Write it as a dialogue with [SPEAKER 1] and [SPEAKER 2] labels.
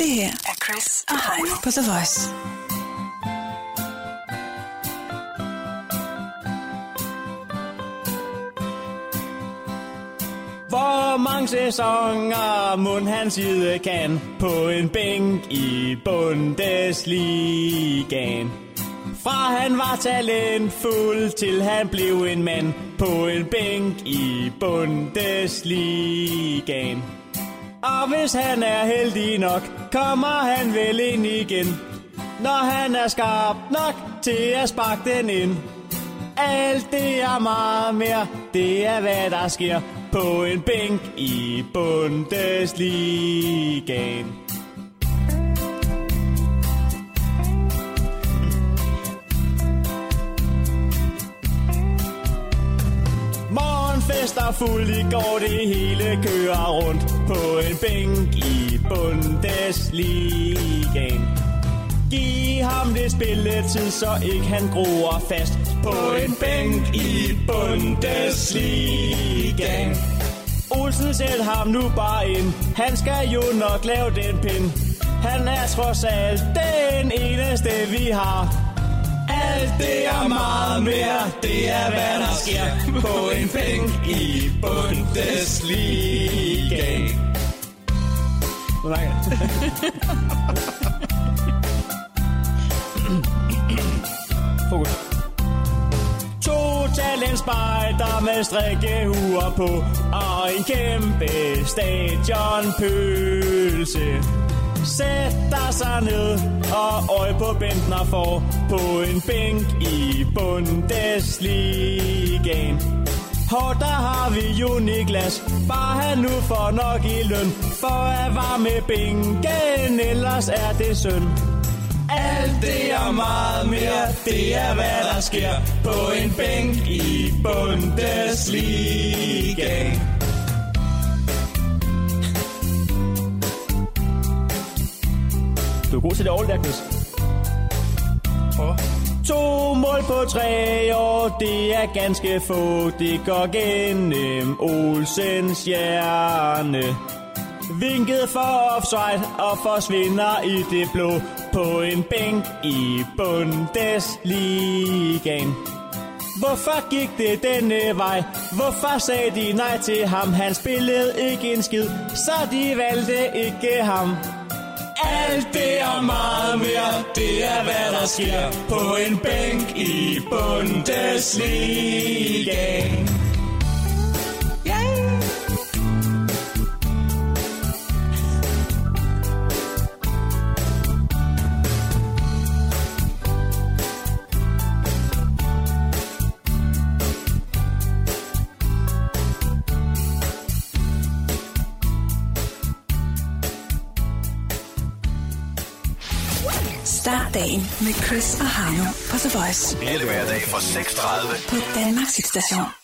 [SPEAKER 1] Det her er Chris og Heino på The Voice.
[SPEAKER 2] Hvor mange sæsoner mund han side kan på en bænk i Bundesligaen. Fra han var talentfuld til han blev en mand på en bænk i Bundesligaen. Og hvis han er heldig nok, kommer han vel ind igen. Når han er skarp nok til at sparke den ind. Alt det er meget mere, det er hvad der sker på en bænk i Bundesligaen. Morgenfest er fuld i går, det hele kører rundt på en bænk i Bundesligaen. Giv ham det spilletid, så ikke han groer fast på en bænk i Bundesligaen. Olsen sæt ham nu bare ind, han skal jo nok lave den pind. Han er trods alt den eneste vi har. Alt det er meget mere, det er hvad der sker på en bænk i Bundesligaen. Nej. Fokus. To talentspejder med strikkehuer på Og en kæmpe stadionpølse Sætter sig ned og øje på Bentner for På en bænk i Bundesligaen. Hår, der har vi jo Niklas. Bare han nu får nok i løn. For at varme bænken Ellers er det synd. Alt det og meget mere, det er hvad der sker på en bænk i Bundesligaen. Er god til det der, Chris. To mål på tre år, det er ganske få. Det går gennem Olsens hjerne. Vinket for offside og forsvinder i det blå på en bænk i Bundesligaen. Hvorfor gik det denne vej? Hvorfor sagde de nej til ham? Han spillede ikke en skid, så de valgte ikke ham. Alt det er meget mere, det er hvad der sker på en bænk i Bundesligaen.
[SPEAKER 1] Start dagen med Chris og Heino på The Voice
[SPEAKER 3] Alle hverdag fra 6.30.
[SPEAKER 1] på Danmarks hitstation.